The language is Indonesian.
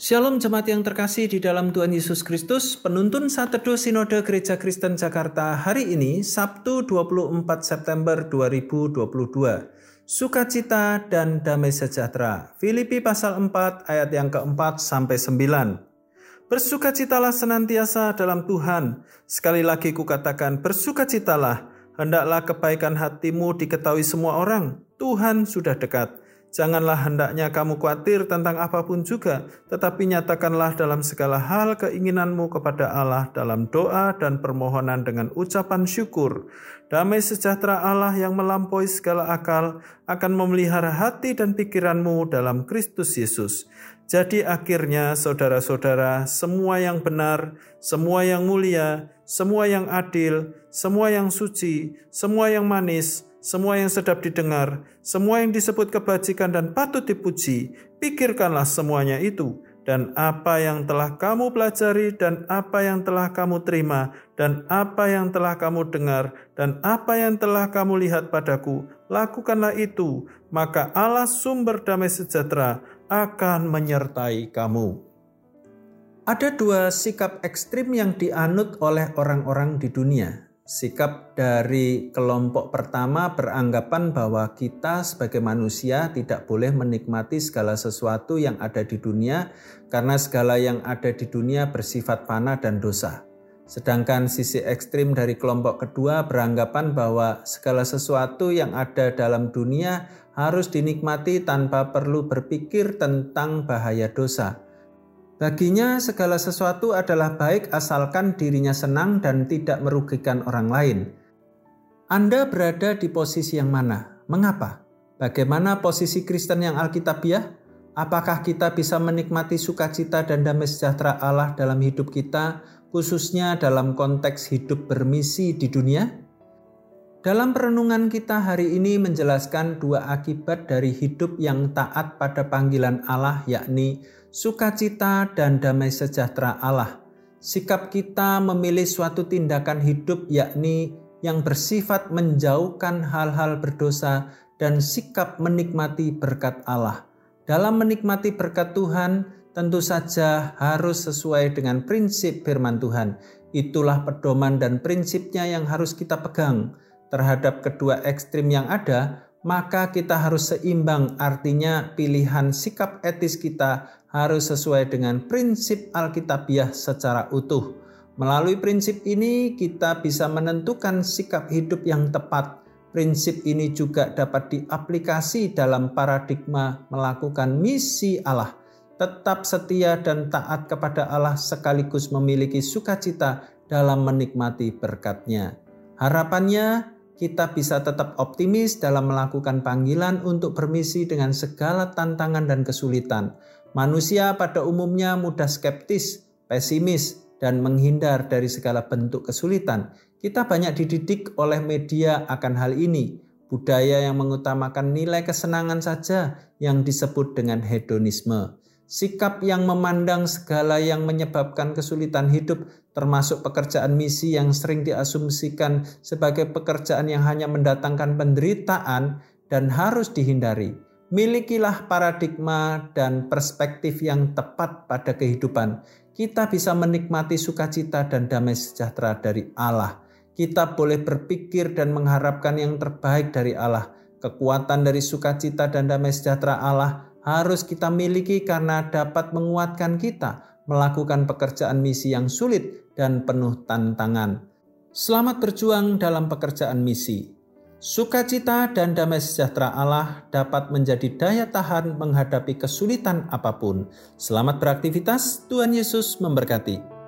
Shalom jemaat yang terkasih di dalam Tuhan Yesus Kristus, penuntun saat teduh Sinode Gereja Kristen Jakarta hari ini, Sabtu 24 September 2022. Sukacita dan damai sejahtera. Filipi pasal 4 ayat yang keempat sampai 9. Bersukacitalah senantiasa dalam Tuhan. Sekali lagi kukatakan, bersukacitalah. Hendaklah kebaikan hatimu diketahui semua orang. Tuhan sudah dekat. Janganlah hendaknya kamu khawatir tentang apa pun juga, tetapi nyatakanlah dalam segala hal keinginanmu kepada Allah dalam doa dan permohonan dengan ucapan syukur. Damai sejahtera Allah yang melampaui segala akal akan memelihara hati dan pikiranmu dalam Kristus Yesus. Jadi akhirnya saudara-saudara, semua yang benar, semua yang mulia, semua yang adil, semua yang suci, semua yang manis, semua yang sedap didengar, semua yang disebut kebajikan dan patut dipuji, pikirkanlah semuanya itu, dan apa yang telah kamu pelajari, dan apa yang telah kamu terima, dan apa yang telah kamu dengar, dan apa yang telah kamu lihat padaku, lakukanlah itu, maka Allah sumber damai sejahtera akan menyertai kamu. Ada dua sikap ekstrim yang dianut oleh orang-orang di dunia, Sikap dari kelompok pertama beranggapan bahwa kita sebagai manusia tidak boleh menikmati segala sesuatu yang ada di dunia karena segala yang ada di dunia bersifat fana dan dosa. Sedangkan sisi ekstrim dari kelompok kedua beranggapan bahwa segala sesuatu yang ada dalam dunia harus dinikmati tanpa perlu berpikir tentang bahaya dosa. Baginya segala sesuatu adalah baik asalkan dirinya senang dan tidak merugikan orang lain. Anda berada di posisi yang mana? Mengapa? Bagaimana posisi Kristen yang alkitabiah? Apakah kita bisa menikmati sukacita dan damai sejahtera Allah dalam hidup kita, khususnya dalam konteks hidup bermisi di dunia? Dalam perenungan kita hari ini menjelaskan dua akibat dari hidup yang taat pada panggilan Allah yakni sukacita dan damai sejahtera Allah. Sikap kita memilih suatu tindakan hidup yakni yang bersifat menjauhkan hal-hal berdosa dan sikap menikmati berkat Allah. Dalam menikmati berkat Tuhan, tentu saja harus sesuai dengan prinsip firman Tuhan. Itulah pedoman dan prinsipnya yang harus kita pegang terhadap kedua ekstrim yang ada, maka kita harus seimbang. Artinya, pilihan sikap etis kita harus sesuai dengan prinsip Alkitabiah secara utuh. Melalui prinsip ini, kita bisa menentukan sikap hidup yang tepat. Prinsip ini juga dapat diaplikasi dalam paradigma melakukan misi Allah, tetap setia dan taat kepada Allah sekaligus memiliki sukacita dalam menikmati berkatnya. Harapannya, kita bisa tetap optimis dalam melakukan panggilan untuk bermisi dengan segala tantangan dan kesulitan. Manusia pada umumnya mudah skeptis, pesimis, dan menghindar dari segala bentuk kesulitan. Kita banyak dididik oleh media akan hal ini. Budaya yang mengutamakan nilai kesenangan saja yang disebut dengan hedonisme sikap yang memandang segala yang menyebabkan kesulitan hidup, termasuk pekerjaan misi yang sering diasumsikan sebagai pekerjaan yang hanya mendatangkan penderitaan dan harus dihindari. Milikilah paradigma dan perspektif yang tepat pada kehidupan. Kita bisa menikmati sukacita dan damai sejahtera dari Allah. Kita boleh berpikir dan mengharapkan yang terbaik dari Allah. Kekuatan dari sukacita dan damai sejahtera Allah harus kita miliki karena dapat menguatkan kita melakukan pekerjaan misi yang sulit dan penuh tantangan. Selamat berjuang dalam pekerjaan misi. Sukacita dan damai sejahtera Allah dapat menjadi daya tahan menghadapi kesulitan apa pun. Selamat beraktivitas, Tuhan Yesus memberkati.